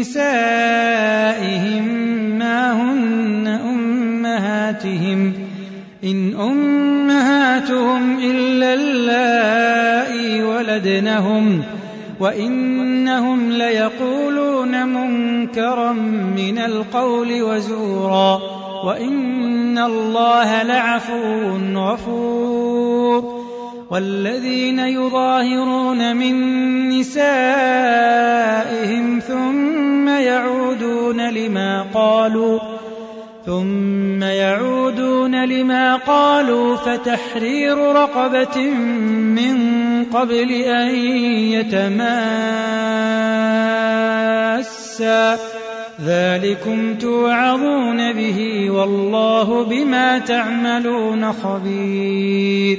نسائهم ما هن امهاتهم ان امهاتهم الا اللائي ولدنهم وانهم ليقولون منكرا من القول وزورا وان الله لعفو غفور والذين يظاهرون من نسائهم ثم يعودون لما قالوا ثم يعودون لما قالوا فتحرير رقبة من قبل أن يتماسا. ذلكم توعظون به والله بما تعملون خبير.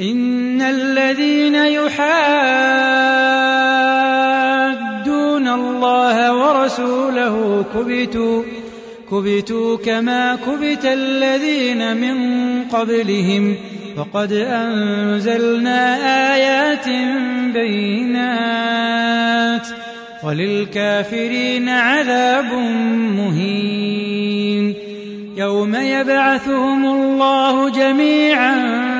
إن الذين يحادون الله ورسوله كبتوا كبتوا كما كبت الذين من قبلهم. وقد أنزلنا آيات بينات وللكافرين عذاب مهين. يوم يبعثهم الله جميعا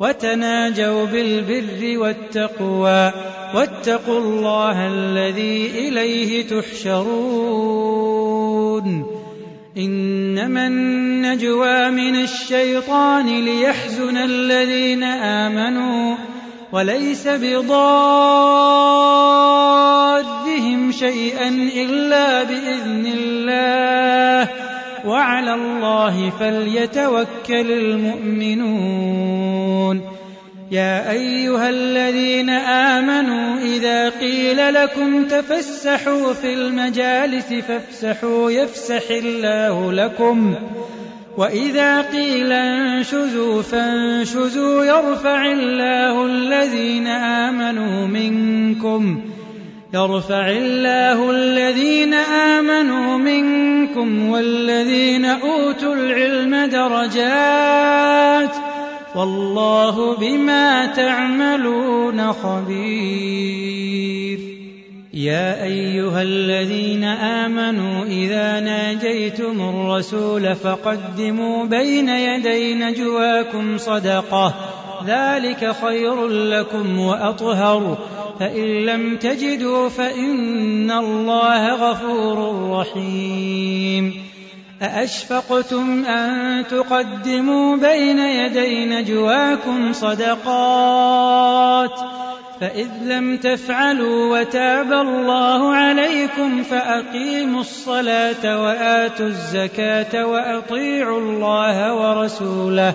وتناجوا بالبر والتقوى واتقوا الله الذي إليه تحشرون. إنما النجوى من الشيطان ليحزن الذين آمنوا وليس بضارهم شيئا إلا بإذن الله. وعلى الله فليتوكل المؤمنون. يا أيها الذين آمنوا إذا قيل لكم تفسحوا في المجالس فافسحوا يفسح الله لكم. وإذا قيل انشزوا فانشزوا يرفع الله الذين آمنوا منكم. يرفع الله الذين آمنوا منكم والذين أوتوا العلم درجات والله بما تعملون خبير. يا أيها الذين آمنوا إذا ناجيتم الرسول فقدموا بين يدي نجواكم صدقة ذلك خير لكم وأطهر. فإن لم تجدوا فإن الله غفور رحيم. أأشفقتم أن تقدموا بين يدي نجواكم صدقات؟ فإذ لم تفعلوا وتاب الله عليكم فأقيموا الصلاة وآتوا الزكاة وأطيعوا الله ورسوله.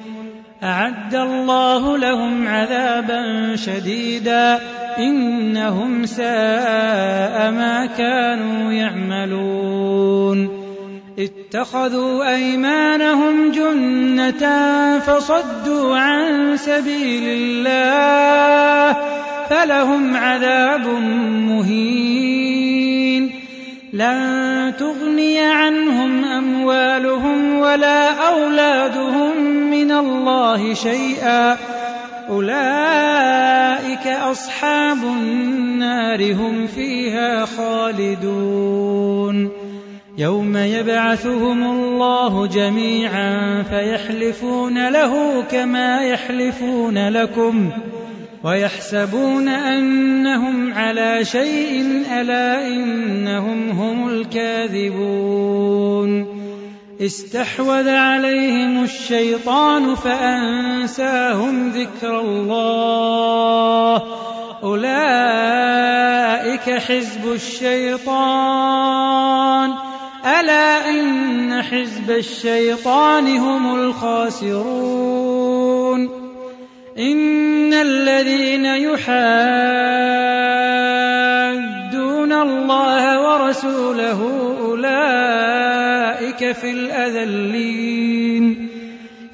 أعد الله لهم عذابا شديدا إنهم ساء ما كانوا يعملون اتخذوا أيمانهم جنة فصدوا عن سبيل الله فلهم عذاب مهين لن تغني عنهم أموالهم ولا أولادهم من الله شيئا. أولئك أصحاب النار هم فيها خالدون. يوم يبعثهم الله جميعا فيحلفون له كما يحلفون لكم. ويحسبون أنهم على شيء ألا إنهم هم الكاذبون. استحوذ عليهم الشيطان فأنساهم ذكر الله. أولئك حزب الشيطان. ألا إن حزب الشيطان هم الخاسرون. إن الذين يحادون الله ورسوله أولئك في الأذلين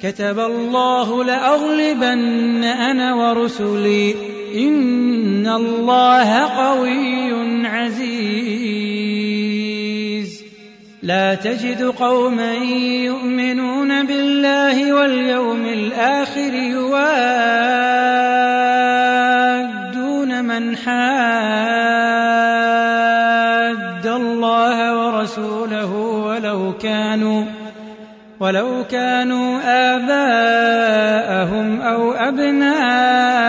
كتب الله لأغلبن أنا ورسلي إن الله قوي عزيز لا تجد قوما يؤمنون بالله واليوم الآخر يوادون من حاد الله ورسوله ولو كانوا ولو كانوا آباءهم أو أبناءهم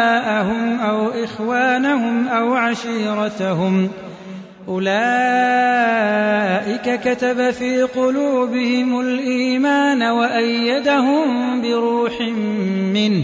أو إخوانهم أو عشيرتهم. أولئك كتب في قلوبهم الإيمان وأيدهم بروح منه.